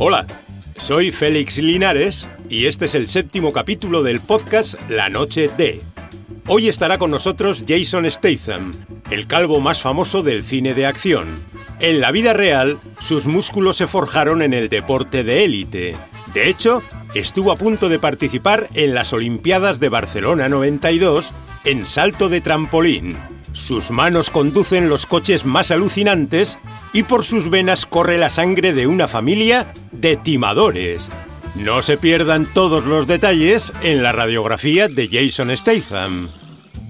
Hola, soy Félix Linares y este es el séptimo capítulo del podcast La Noche de. Hoy estará con nosotros Jason Statham, el calvo más famoso del cine de acción. En la vida real, sus músculos se forjaron en el deporte de élite. De hecho, estuvo a punto de participar en las Olimpiadas de Barcelona 92 en salto de trampolín. Sus manos conducen los coches más alucinantes y por sus venas corre la sangre de una familia de timadores. No se pierdan todos los detalles en la radiografía de Jason Statham.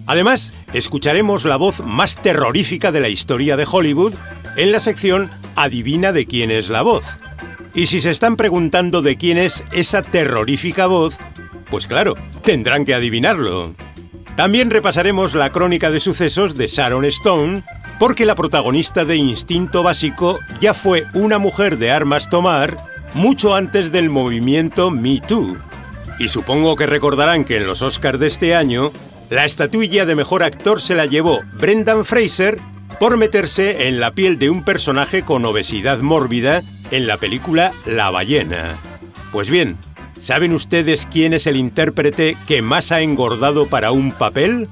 Además, escucharemos la voz más terrorífica de la historia de Hollywood en la sección Adivina de quién es la voz. Y si se están preguntando de quién es esa terrorífica voz, pues claro, tendrán que adivinarlo. También repasaremos la crónica de sucesos de Sharon Stone, porque la protagonista de Instinto Básico ya fue una mujer de armas tomar mucho antes del movimiento Me Too. Y supongo que recordarán que en los Oscars de este año, la estatuilla de mejor actor se la llevó Brendan Fraser por meterse en la piel de un personaje con obesidad mórbida en la película La ballena. Pues bien, ¿Saben ustedes quién es el intérprete que más ha engordado para un papel?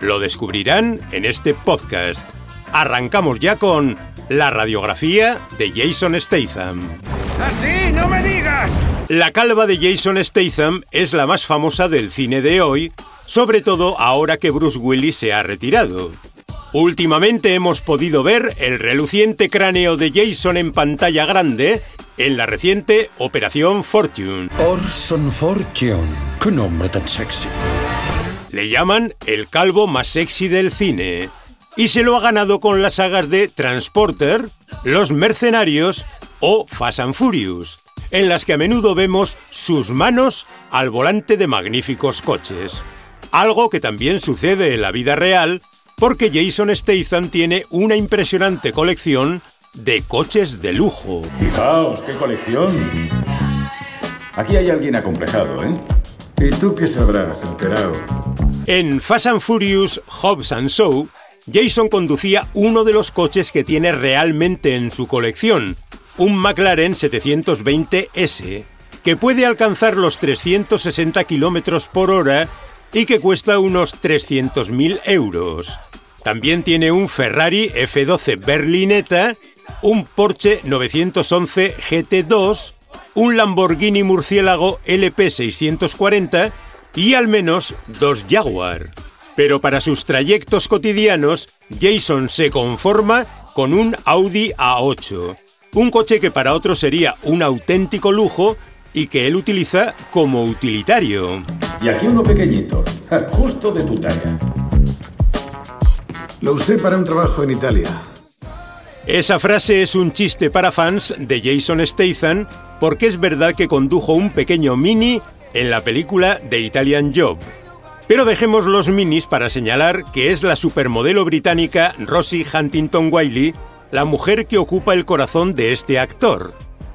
Lo descubrirán en este podcast. Arrancamos ya con la radiografía de Jason Statham. ¡Así, ¡Ah, no me digas! La calva de Jason Statham es la más famosa del cine de hoy, sobre todo ahora que Bruce Willis se ha retirado. Últimamente hemos podido ver el reluciente cráneo de Jason en pantalla grande en la reciente Operación Fortune. Orson Fortune. ¡Qué nombre tan sexy! Le llaman el calvo más sexy del cine. Y se lo ha ganado con las sagas de Transporter, Los Mercenarios o Fast and Furious, en las que a menudo vemos sus manos al volante de magníficos coches. Algo que también sucede en la vida real porque Jason Statham tiene una impresionante colección de coches de lujo. Fijaos, qué colección. Aquí hay alguien acomplejado, ¿eh? ¿Y tú qué sabrás, enterado? En Fast and Furious Hobbs and Show, Jason conducía uno de los coches que tiene realmente en su colección, un McLaren 720S, que puede alcanzar los 360 km por hora y que cuesta unos 300.000 euros. También tiene un Ferrari F12 Berlinetta un Porsche 911 GT2, un Lamborghini Murciélago LP640 y al menos dos Jaguar. Pero para sus trayectos cotidianos, Jason se conforma con un Audi A8, un coche que para otros sería un auténtico lujo y que él utiliza como utilitario. Y aquí uno pequeñito, justo de tu talla. Lo usé para un trabajo en Italia. Esa frase es un chiste para fans de Jason Statham porque es verdad que condujo un pequeño mini en la película The Italian Job. Pero dejemos los minis para señalar que es la supermodelo británica Rosie Huntington Wiley la mujer que ocupa el corazón de este actor.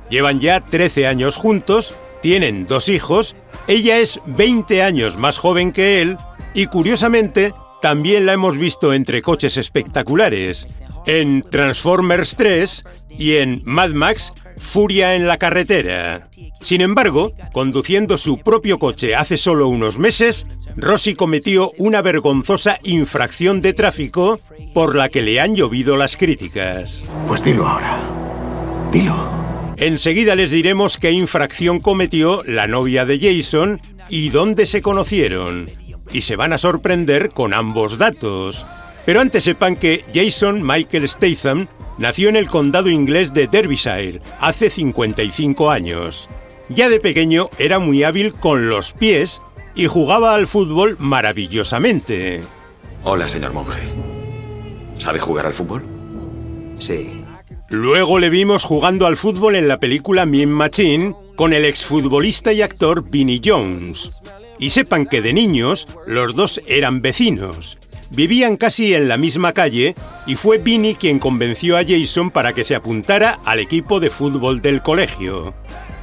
Llevan ya 13 años juntos, tienen dos hijos, ella es 20 años más joven que él y curiosamente también la hemos visto entre coches espectaculares en Transformers 3 y en Mad Max Furia en la carretera. Sin embargo, conduciendo su propio coche hace solo unos meses, Rossi cometió una vergonzosa infracción de tráfico por la que le han llovido las críticas. Pues dilo ahora. Dilo. Enseguida les diremos qué infracción cometió la novia de Jason y dónde se conocieron. Y se van a sorprender con ambos datos. Pero antes sepan que Jason Michael Statham nació en el condado inglés de Derbyshire hace 55 años. Ya de pequeño era muy hábil con los pies y jugaba al fútbol maravillosamente. Hola, señor monje. ¿Sabe jugar al fútbol? Sí. Luego le vimos jugando al fútbol en la película Mean Machine con el exfutbolista y actor Vinnie Jones. Y sepan que de niños los dos eran vecinos. Vivían casi en la misma calle y fue Vinny quien convenció a Jason para que se apuntara al equipo de fútbol del colegio.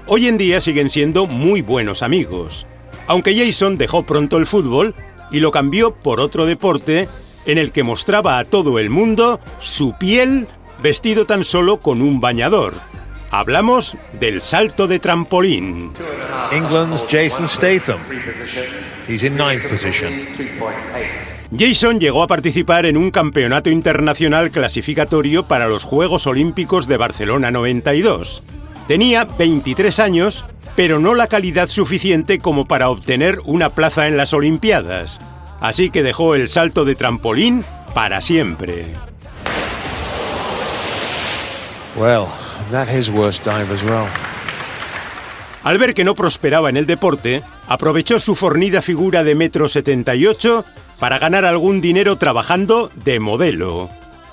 Hoy en día siguen siendo muy buenos amigos, aunque Jason dejó pronto el fútbol y lo cambió por otro deporte en el que mostraba a todo el mundo su piel vestido tan solo con un bañador. Hablamos del salto de trampolín. England's Jason Statham. He's in ninth position. Jason llegó a participar en un campeonato internacional clasificatorio para los Juegos Olímpicos de Barcelona 92. Tenía 23 años, pero no la calidad suficiente como para obtener una plaza en las Olimpiadas. Así que dejó el salto de trampolín para siempre. Well, that his worst dive as well. Al ver que no prosperaba en el deporte, aprovechó su fornida figura de metro 78 para ganar algún dinero trabajando de modelo.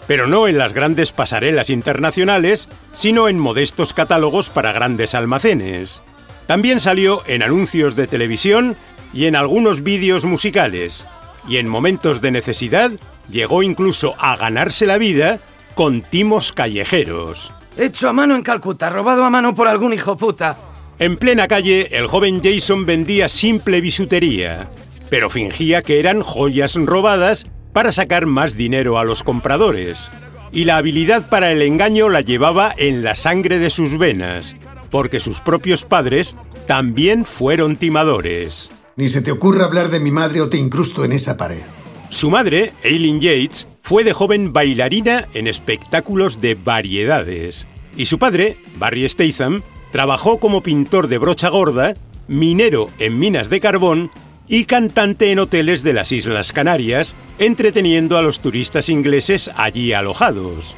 Pero no en las grandes pasarelas internacionales, sino en modestos catálogos para grandes almacenes. También salió en anuncios de televisión y en algunos vídeos musicales. Y en momentos de necesidad llegó incluso a ganarse la vida con timos callejeros. Hecho a mano en Calcuta, robado a mano por algún hijo puta. En plena calle, el joven Jason vendía simple bisutería, pero fingía que eran joyas robadas para sacar más dinero a los compradores. Y la habilidad para el engaño la llevaba en la sangre de sus venas, porque sus propios padres también fueron timadores. Ni se te ocurra hablar de mi madre o te incrusto en esa pared. Su madre, Eileen Yates, fue de joven bailarina en espectáculos de variedades. Y su padre, Barry Statham, trabajó como pintor de brocha gorda, minero en minas de carbón y cantante en hoteles de las Islas Canarias, entreteniendo a los turistas ingleses allí alojados.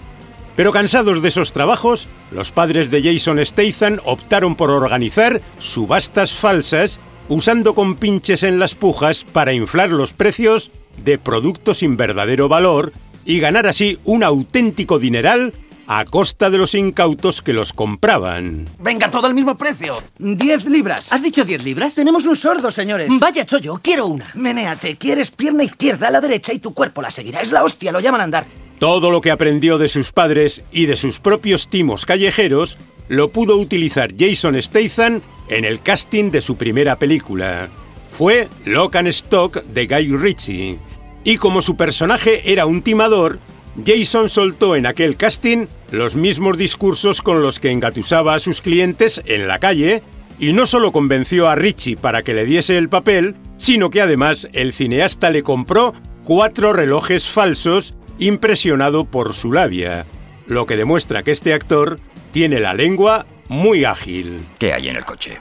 Pero cansados de esos trabajos, los padres de Jason Statham optaron por organizar subastas falsas usando compinches en las pujas para inflar los precios de productos sin verdadero valor y ganar así un auténtico dineral a costa de los incautos que los compraban. Venga, todo al mismo precio. 10 libras. ¿Has dicho 10 libras? Tenemos un sordo, señores. Vaya chollo, quiero una. Menéate, quieres pierna izquierda a la derecha y tu cuerpo la seguirá. Es la hostia, lo llaman a andar. Todo lo que aprendió de sus padres y de sus propios timos callejeros lo pudo utilizar Jason Statham en el casting de su primera película. Fue Lock and Stock de Guy Ritchie. Y como su personaje era un timador, Jason soltó en aquel casting los mismos discursos con los que engatusaba a sus clientes en la calle, y no solo convenció a Ritchie para que le diese el papel, sino que además el cineasta le compró cuatro relojes falsos impresionado por su labia, lo que demuestra que este actor tiene la lengua muy ágil. ¿Qué hay en el coche?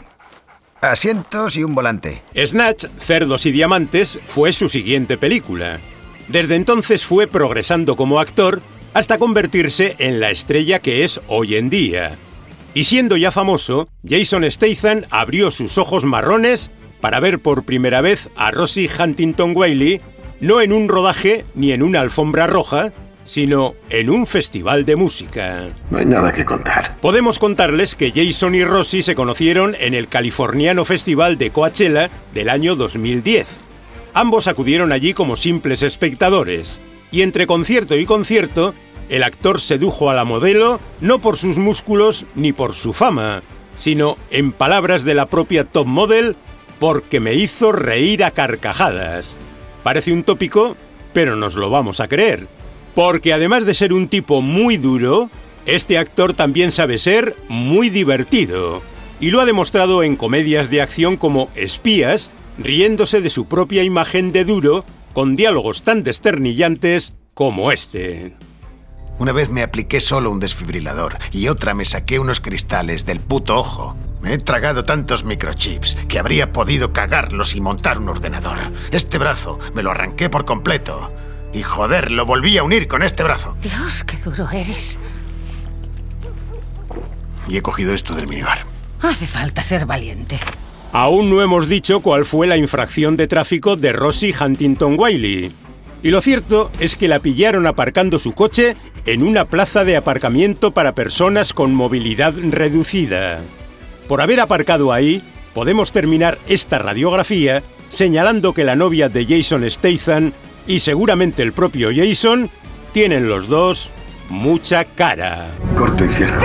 Asientos y un volante. Snatch, Cerdos y Diamantes fue su siguiente película. Desde entonces fue progresando como actor hasta convertirse en la estrella que es hoy en día. Y siendo ya famoso, Jason Statham abrió sus ojos marrones para ver por primera vez a Rosie Huntington Wiley no en un rodaje ni en una alfombra roja, sino en un festival de música. No hay nada que contar. Podemos contarles que Jason y Rosie se conocieron en el californiano festival de Coachella del año 2010. Ambos acudieron allí como simples espectadores, y entre concierto y concierto, el actor sedujo a la modelo no por sus músculos ni por su fama, sino, en palabras de la propia top model, porque me hizo reír a carcajadas. Parece un tópico, pero nos lo vamos a creer. Porque además de ser un tipo muy duro, este actor también sabe ser muy divertido. Y lo ha demostrado en comedias de acción como Espías, riéndose de su propia imagen de duro, con diálogos tan desternillantes como este. Una vez me apliqué solo un desfibrilador y otra me saqué unos cristales del puto ojo. Me he tragado tantos microchips que habría podido cagarlos y montar un ordenador. Este brazo me lo arranqué por completo. Y joder, lo volví a unir con este brazo. Dios, qué duro eres. Y he cogido esto del minibar. Hace falta ser valiente. Aún no hemos dicho cuál fue la infracción de tráfico de Rosie Huntington Wiley. Y lo cierto es que la pillaron aparcando su coche en una plaza de aparcamiento para personas con movilidad reducida. Por haber aparcado ahí, podemos terminar esta radiografía señalando que la novia de Jason Statham y seguramente el propio Jason tienen los dos mucha cara. Corto y cierro.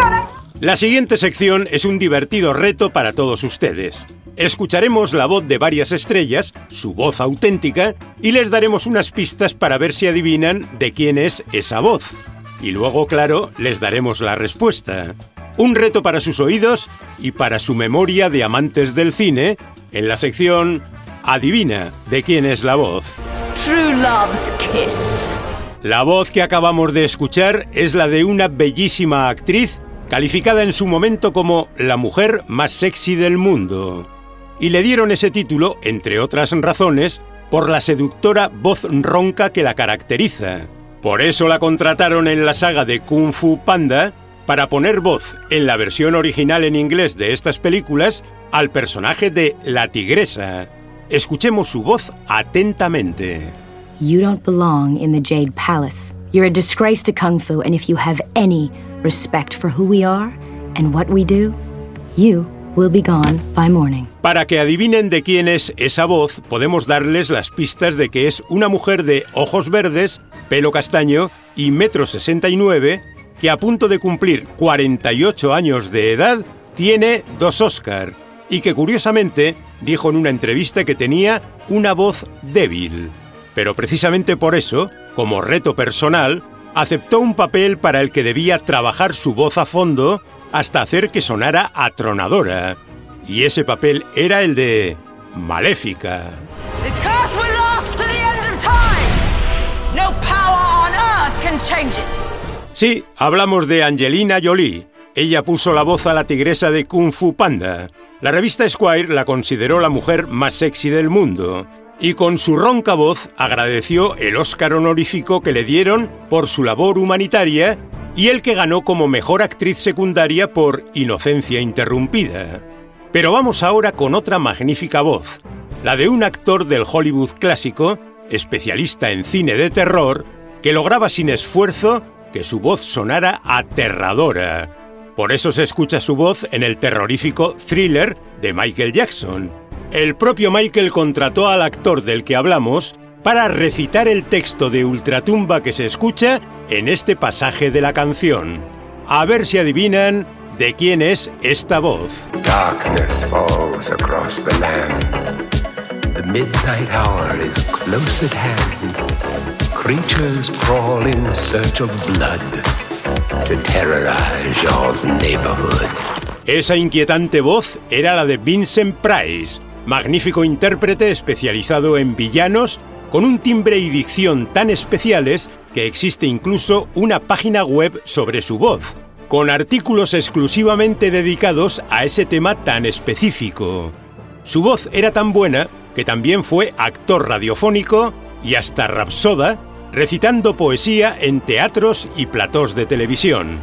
La siguiente sección es un divertido reto para todos ustedes. Escucharemos la voz de varias estrellas, su voz auténtica, y les daremos unas pistas para ver si adivinan de quién es esa voz. Y luego, claro, les daremos la respuesta. Un reto para sus oídos y para su memoria de amantes del cine en la sección Adivina de quién es la voz. True Love's Kiss. La voz que acabamos de escuchar es la de una bellísima actriz calificada en su momento como la mujer más sexy del mundo. Y le dieron ese título, entre otras razones, por la seductora voz ronca que la caracteriza. Por eso la contrataron en la saga de Kung Fu Panda para poner voz en la versión original en inglés de estas películas al personaje de la tigresa. Escuchemos su voz atentamente. You don't belong in the Jade Palace. You're a disgrace to Kung Fu, and if you have any respect for who we are and what we do, you will be gone by morning. Para que adivinen de quién es esa voz, podemos darles las pistas de que es una mujer de ojos verdes, pelo castaño y metro sesenta y nueve, que a punto de cumplir 48 años de edad tiene dos Oscar y que curiosamente dijo en una entrevista que tenía una voz débil. Pero precisamente por eso, como reto personal, aceptó un papel para el que debía trabajar su voz a fondo hasta hacer que sonara atronadora. Y ese papel era el de Maléfica. Sí, hablamos de Angelina Jolie. Ella puso la voz a la tigresa de Kung Fu Panda. La revista Squire la consideró la mujer más sexy del mundo y con su ronca voz agradeció el Oscar honorífico que le dieron por su labor humanitaria y el que ganó como mejor actriz secundaria por Inocencia Interrumpida. Pero vamos ahora con otra magnífica voz, la de un actor del Hollywood clásico, especialista en cine de terror, que lograba sin esfuerzo que su voz sonara aterradora. Por eso se escucha su voz en el terrorífico thriller de Michael Jackson. El propio Michael contrató al actor del que hablamos para recitar el texto de Ultratumba que se escucha en este pasaje de la canción. A ver si adivinan de quién es esta voz. Darkness falls across the land. The midnight hour is close at hand. Creatures crawl in search of blood to terrorize your neighborhood. Esa inquietante voz era la de Vincent Price, magnífico intérprete especializado en villanos, con un timbre y dicción tan especiales que existe incluso una página web sobre su voz, con artículos exclusivamente dedicados a ese tema tan específico. Su voz era tan buena que también fue actor radiofónico y hasta rapsoda, recitando poesía en teatros y platós de televisión.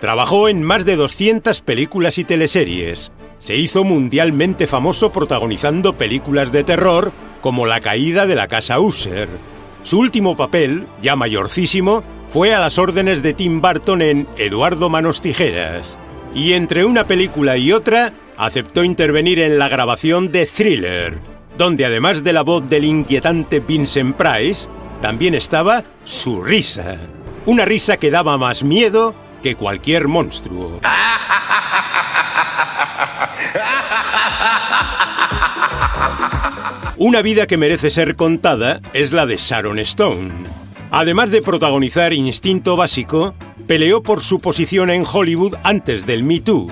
Trabajó en más de 200 películas y teleseries. Se hizo mundialmente famoso protagonizando películas de terror como La caída de la casa Usher. Su último papel, ya mayorcísimo, fue a las órdenes de Tim Burton en Eduardo Manos Tijeras. Y entre una película y otra, aceptó intervenir en la grabación de Thriller, donde además de la voz del inquietante Vincent Price, también estaba su risa. Una risa que daba más miedo que cualquier monstruo. Una vida que merece ser contada es la de Sharon Stone. Además de protagonizar Instinto Básico, peleó por su posición en Hollywood antes del Me Too.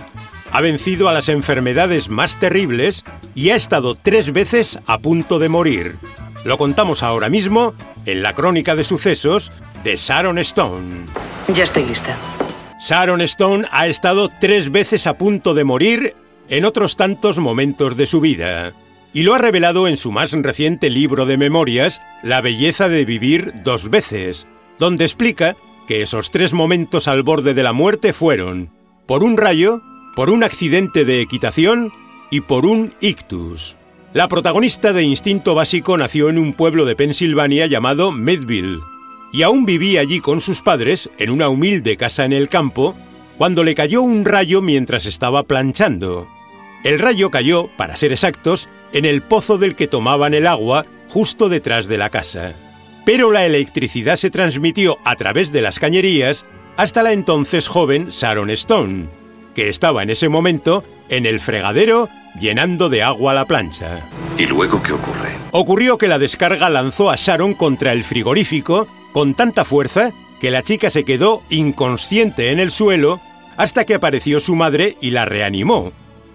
Ha vencido a las enfermedades más terribles y ha estado tres veces a punto de morir. Lo contamos ahora mismo en la crónica de sucesos de Sharon Stone. Ya estoy lista. Sharon Stone ha estado tres veces a punto de morir en otros tantos momentos de su vida. Y lo ha revelado en su más reciente libro de memorias, La belleza de vivir dos veces, donde explica que esos tres momentos al borde de la muerte fueron por un rayo, por un accidente de equitación y por un ictus. La protagonista de Instinto Básico nació en un pueblo de Pensilvania llamado Medville, y aún vivía allí con sus padres en una humilde casa en el campo cuando le cayó un rayo mientras estaba planchando. El rayo cayó, para ser exactos, en el pozo del que tomaban el agua justo detrás de la casa. Pero la electricidad se transmitió a través de las cañerías hasta la entonces joven Sharon Stone, que estaba en ese momento en el fregadero llenando de agua la plancha. ¿Y luego qué ocurre? Ocurrió que la descarga lanzó a Sharon contra el frigorífico con tanta fuerza que la chica se quedó inconsciente en el suelo hasta que apareció su madre y la reanimó.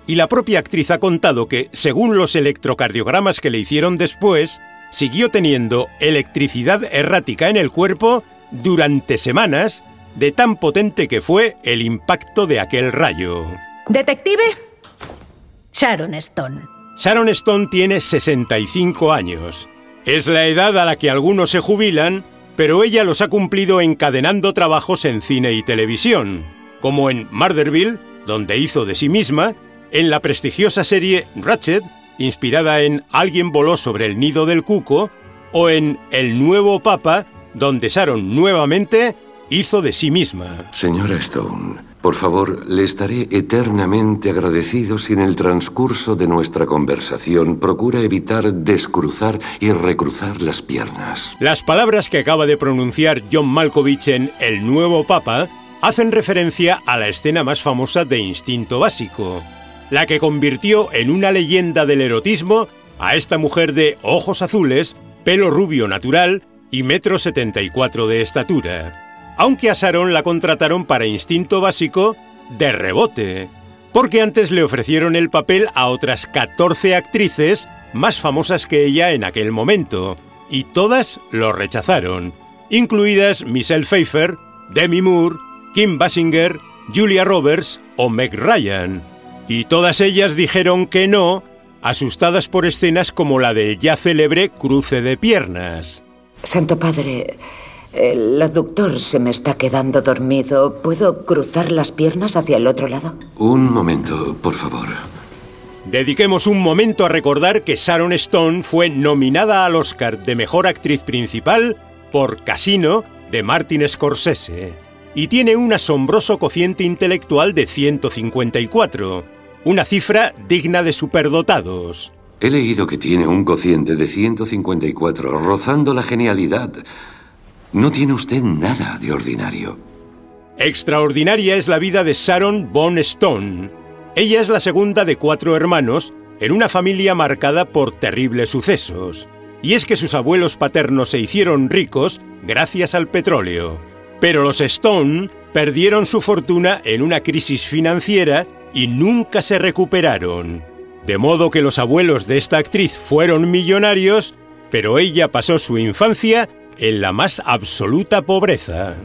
Y la propia actriz ha contado que, según los electrocardiogramas que le hicieron después, siguió teniendo electricidad errática en el cuerpo durante semanas, de tan potente que fue el impacto de aquel rayo. Detective Sharon Stone. Sharon Stone tiene 65 años. Es la edad a la que algunos se jubilan, pero ella los ha cumplido encadenando trabajos en cine y televisión, como en Murderville, donde hizo de sí misma, en la prestigiosa serie Ratchet, inspirada en Alguien voló sobre el nido del cuco, o en El nuevo Papa, donde Sharon nuevamente hizo de sí misma. Señora Stone, por favor, le estaré eternamente agradecido si en el transcurso de nuestra conversación procura evitar descruzar y recruzar las piernas. Las palabras que acaba de pronunciar John Malkovich en El nuevo Papa hacen referencia a la escena más famosa de Instinto Básico, la que convirtió en una leyenda del erotismo a esta mujer de ojos azules, pelo rubio natural y metro setenta y cuatro de estatura aunque a Sharon la contrataron para Instinto Básico de rebote, porque antes le ofrecieron el papel a otras 14 actrices más famosas que ella en aquel momento, y todas lo rechazaron, incluidas Michelle Pfeiffer, Demi Moore, Kim Basinger, Julia Roberts o Meg Ryan, y todas ellas dijeron que no, asustadas por escenas como la del ya célebre cruce de piernas. Santo Padre, el aductor se me está quedando dormido. ¿Puedo cruzar las piernas hacia el otro lado? Un momento, por favor. Dediquemos un momento a recordar que Sharon Stone fue nominada al Oscar de Mejor Actriz Principal por Casino de Martin Scorsese y tiene un asombroso cociente intelectual de 154, una cifra digna de superdotados. He leído que tiene un cociente de 154, rozando la genialidad. No tiene usted nada de ordinario. Extraordinaria es la vida de Sharon Von Stone. Ella es la segunda de cuatro hermanos en una familia marcada por terribles sucesos. Y es que sus abuelos paternos se hicieron ricos gracias al petróleo. Pero los Stone perdieron su fortuna en una crisis financiera y nunca se recuperaron. De modo que los abuelos de esta actriz fueron millonarios, pero ella pasó su infancia en la más absoluta pobreza.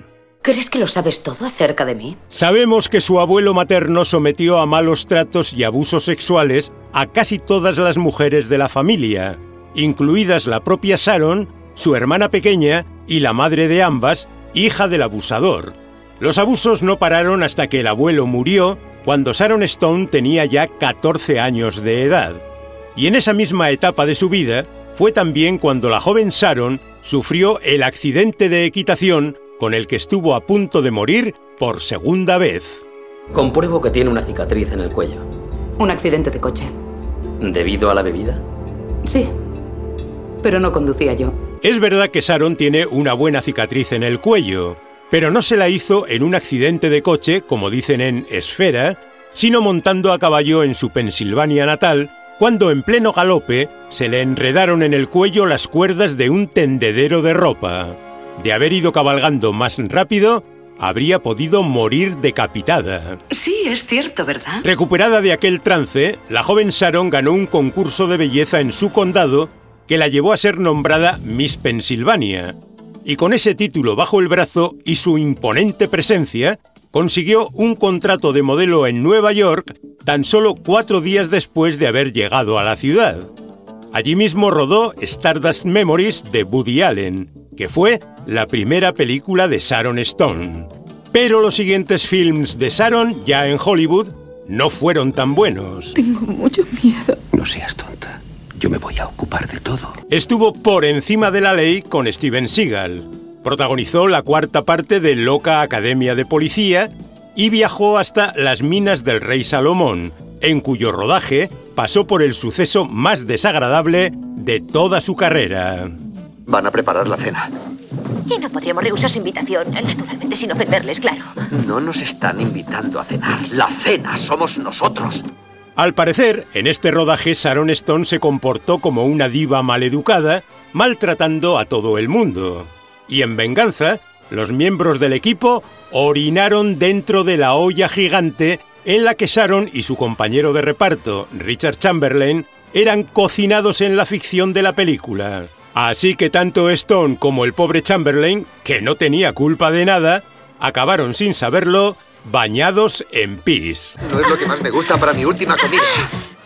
¿Crees que lo sabes todo acerca de mí? Sabemos que su abuelo materno sometió a malos tratos y abusos sexuales a casi todas las mujeres de la familia, incluidas la propia Sharon, su hermana pequeña y la madre de ambas, hija del abusador. Los abusos no pararon hasta que el abuelo murió cuando Sharon Stone tenía ya 14 años de edad. Y en esa misma etapa de su vida fue también cuando la joven Sharon sufrió el accidente de equitación con el que estuvo a punto de morir por segunda vez. Compruebo que tiene una cicatriz en el cuello. Un accidente de coche. ¿Debido a la bebida? Sí. Pero no conducía yo. Es verdad que Sharon tiene una buena cicatriz en el cuello, pero no se la hizo en un accidente de coche, como dicen en Esfera, sino montando a caballo en su Pensilvania natal, cuando en pleno galope se le enredaron en el cuello las cuerdas de un tendedero de ropa. De haber ido cabalgando más rápido, habría podido morir decapitada. Sí, es cierto, ¿verdad? Recuperada de aquel trance, la joven Sharon ganó un concurso de belleza en su condado que la llevó a ser nombrada Miss Pensilvania. Y con ese título bajo el brazo y su imponente presencia, consiguió un contrato de modelo en Nueva York tan solo cuatro días después de haber llegado a la ciudad. Allí mismo rodó Stardust Memories de Woody Allen, que fue la primera película de Sharon Stone. Pero los siguientes films de Sharon, ya en Hollywood, no fueron tan buenos. Tengo mucho miedo. No seas tonta. Yo me voy a ocupar de todo. Estuvo por encima de la ley con Steven Seagal. Protagonizó la cuarta parte de Loca Academia de Policía y viajó hasta las minas del rey Salomón, en cuyo rodaje pasó por el suceso más desagradable de toda su carrera. Van a preparar la cena. Y no podríamos rehusar su invitación, naturalmente sin ofenderles, claro. No nos están invitando a cenar. La cena somos nosotros. Al parecer, en este rodaje Sharon Stone se comportó como una diva maleducada, maltratando a todo el mundo. Y en venganza, los miembros del equipo orinaron dentro de la olla gigante en la que Sharon y su compañero de reparto, Richard Chamberlain, eran cocinados en la ficción de la película. Así que tanto Stone como el pobre Chamberlain, que no tenía culpa de nada, acabaron sin saberlo bañados en pis. No es lo que más me gusta para mi última comida.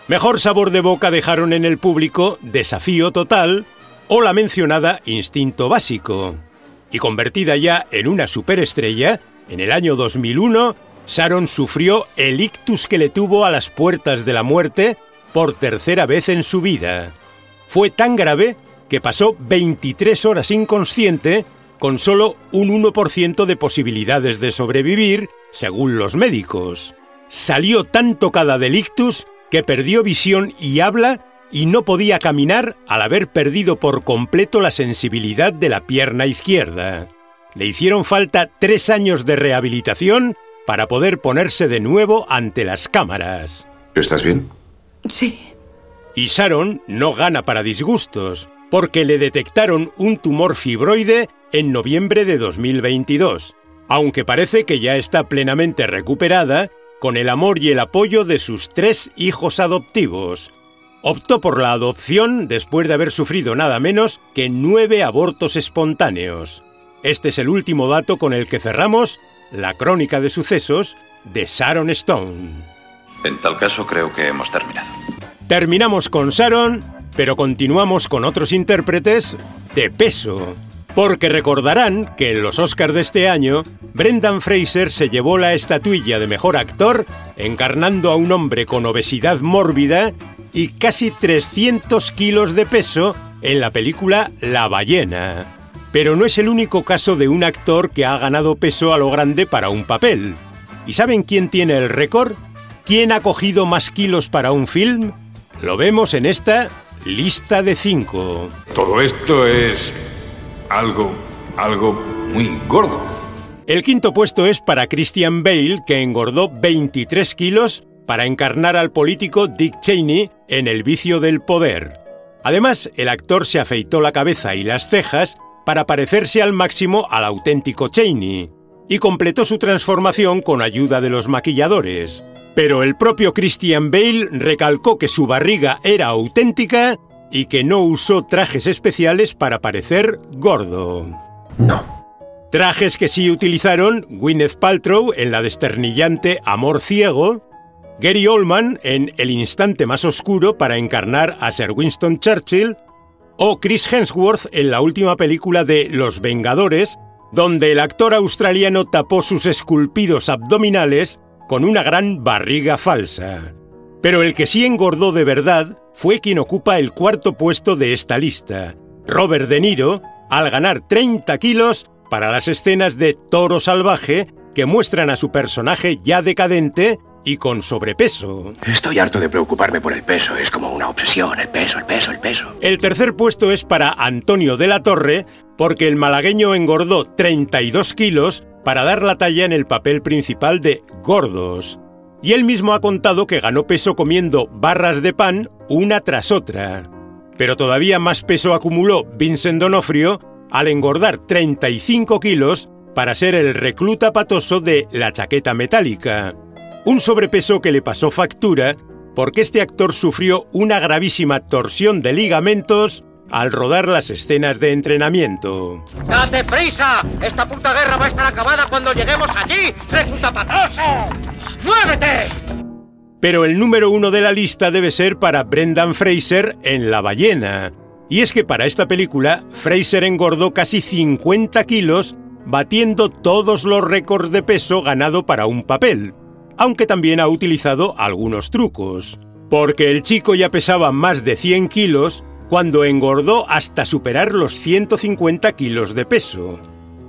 Mejor sabor de boca dejaron en el público Desafío Total o la mencionada Instinto Básico. Y convertida ya en una superestrella, en el año 2001, Sharon sufrió el ictus que le tuvo a las puertas de la muerte por tercera vez en su vida. Fue tan grave que pasó 23 horas inconsciente con solo un 1% de posibilidades de sobrevivir, según los médicos. Salió tan tocada del ictus que perdió visión y habla y no podía caminar al haber perdido por completo la sensibilidad de la pierna izquierda. Le hicieron falta tres años de rehabilitación para poder ponerse de nuevo ante las cámaras. ¿Estás bien? Sí. Y Sharon no gana para disgustos, porque le detectaron un tumor fibroide en noviembre de 2022, aunque parece que ya está plenamente recuperada con el amor y el apoyo de sus tres hijos adoptivos. Optó por la adopción después de haber sufrido nada menos que nueve abortos espontáneos. Este es el último dato con el que cerramos la crónica de sucesos de Sharon Stone. En tal caso creo que hemos terminado. Terminamos con Sharon, pero continuamos con otros intérpretes de peso. Porque recordarán que en los Oscars de este año, Brendan Fraser se llevó la estatuilla de mejor actor encarnando a un hombre con obesidad mórbida y casi 300 kilos de peso en la película La ballena. Pero no es el único caso de un actor que ha ganado peso a lo grande para un papel. ¿Y saben quién tiene el récord? ¿Quién ha cogido más kilos para un film? Lo vemos en esta lista de cinco. Todo esto es algo, algo muy gordo. El quinto puesto es para Christian Bale, que engordó 23 kilos para encarnar al político Dick Cheney en El vicio del poder. Además, el actor se afeitó la cabeza y las cejas para parecerse al máximo al auténtico Cheney, y completó su transformación con ayuda de los maquilladores. Pero el propio Christian Bale recalcó que su barriga era auténtica y que no usó trajes especiales para parecer gordo. No. Trajes que sí utilizaron Gwyneth Paltrow en la desternillante Amor Ciego, Gary Oldman en El Instante Más Oscuro para encarnar a Sir Winston Churchill, o Chris Hemsworth en la última película de Los Vengadores, donde el actor australiano tapó sus esculpidos abdominales con una gran barriga falsa. Pero el que sí engordó de verdad fue quien ocupa el cuarto puesto de esta lista, Robert De Niro, al ganar 30 kilos para las escenas de Toro Salvaje que muestran a su personaje ya decadente y con sobrepeso. Estoy harto de preocuparme por el peso, es como una obsesión, el peso, el peso, el peso. El tercer puesto es para Antonio de la Torre, porque el malagueño engordó 32 kilos para dar la talla en el papel principal de Gordos. Y él mismo ha contado que ganó peso comiendo barras de pan una tras otra. Pero todavía más peso acumuló Vincent Donofrio al engordar 35 kilos para ser el recluta patoso de La chaqueta metálica. Un sobrepeso que le pasó factura porque este actor sufrió una gravísima torsión de ligamentos al rodar las escenas de entrenamiento. ¡Date prisa! ¡Esta puta guerra va a estar acabada cuando lleguemos allí! ¡Recluta patoso! ¡Muévete! Pero el número uno de la lista debe ser para Brendan Fraser en La ballena. Y es que para esta película, Fraser engordó casi 50 kilos, batiendo todos los récords de peso ganado para un papel, aunque también ha utilizado algunos trucos. Porque el chico ya pesaba más de 100 kilos cuando engordó hasta superar los 150 kilos de peso.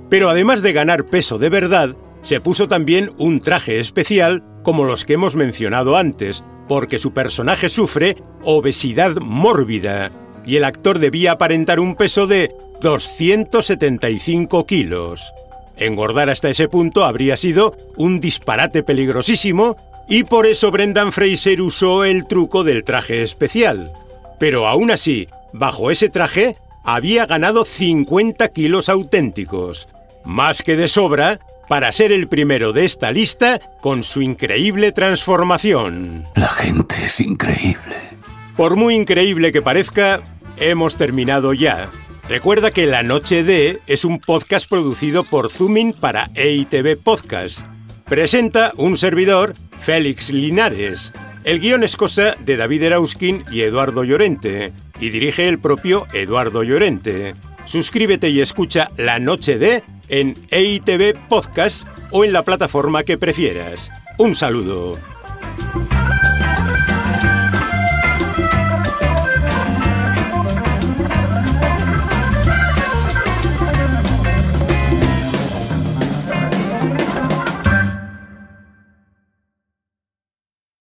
Pero además de ganar peso de verdad, se puso también un traje especial como los que hemos mencionado antes, porque su personaje sufre obesidad mórbida y el actor debía aparentar un peso de 275 kilos. Engordar hasta ese punto habría sido un disparate peligrosísimo y por eso Brendan Fraser usó el truco del traje especial. Pero aún así, bajo ese traje, había ganado 50 kilos auténticos. más que de sobra para ser el primero de esta lista con su increíble transformación. La gente es increíble. Por muy increíble que parezca, hemos terminado ya. Recuerda que La Noche de es un podcast producido por Zoomin para EITV Podcast. Presenta un servidor, Félix Linares. El guion es cosa de David Erauskin y Eduardo Llorente, y dirige el propio Eduardo Llorente. Suscríbete y escucha La Noche de en EITV Podcast o en la plataforma que prefieras. Un saludo.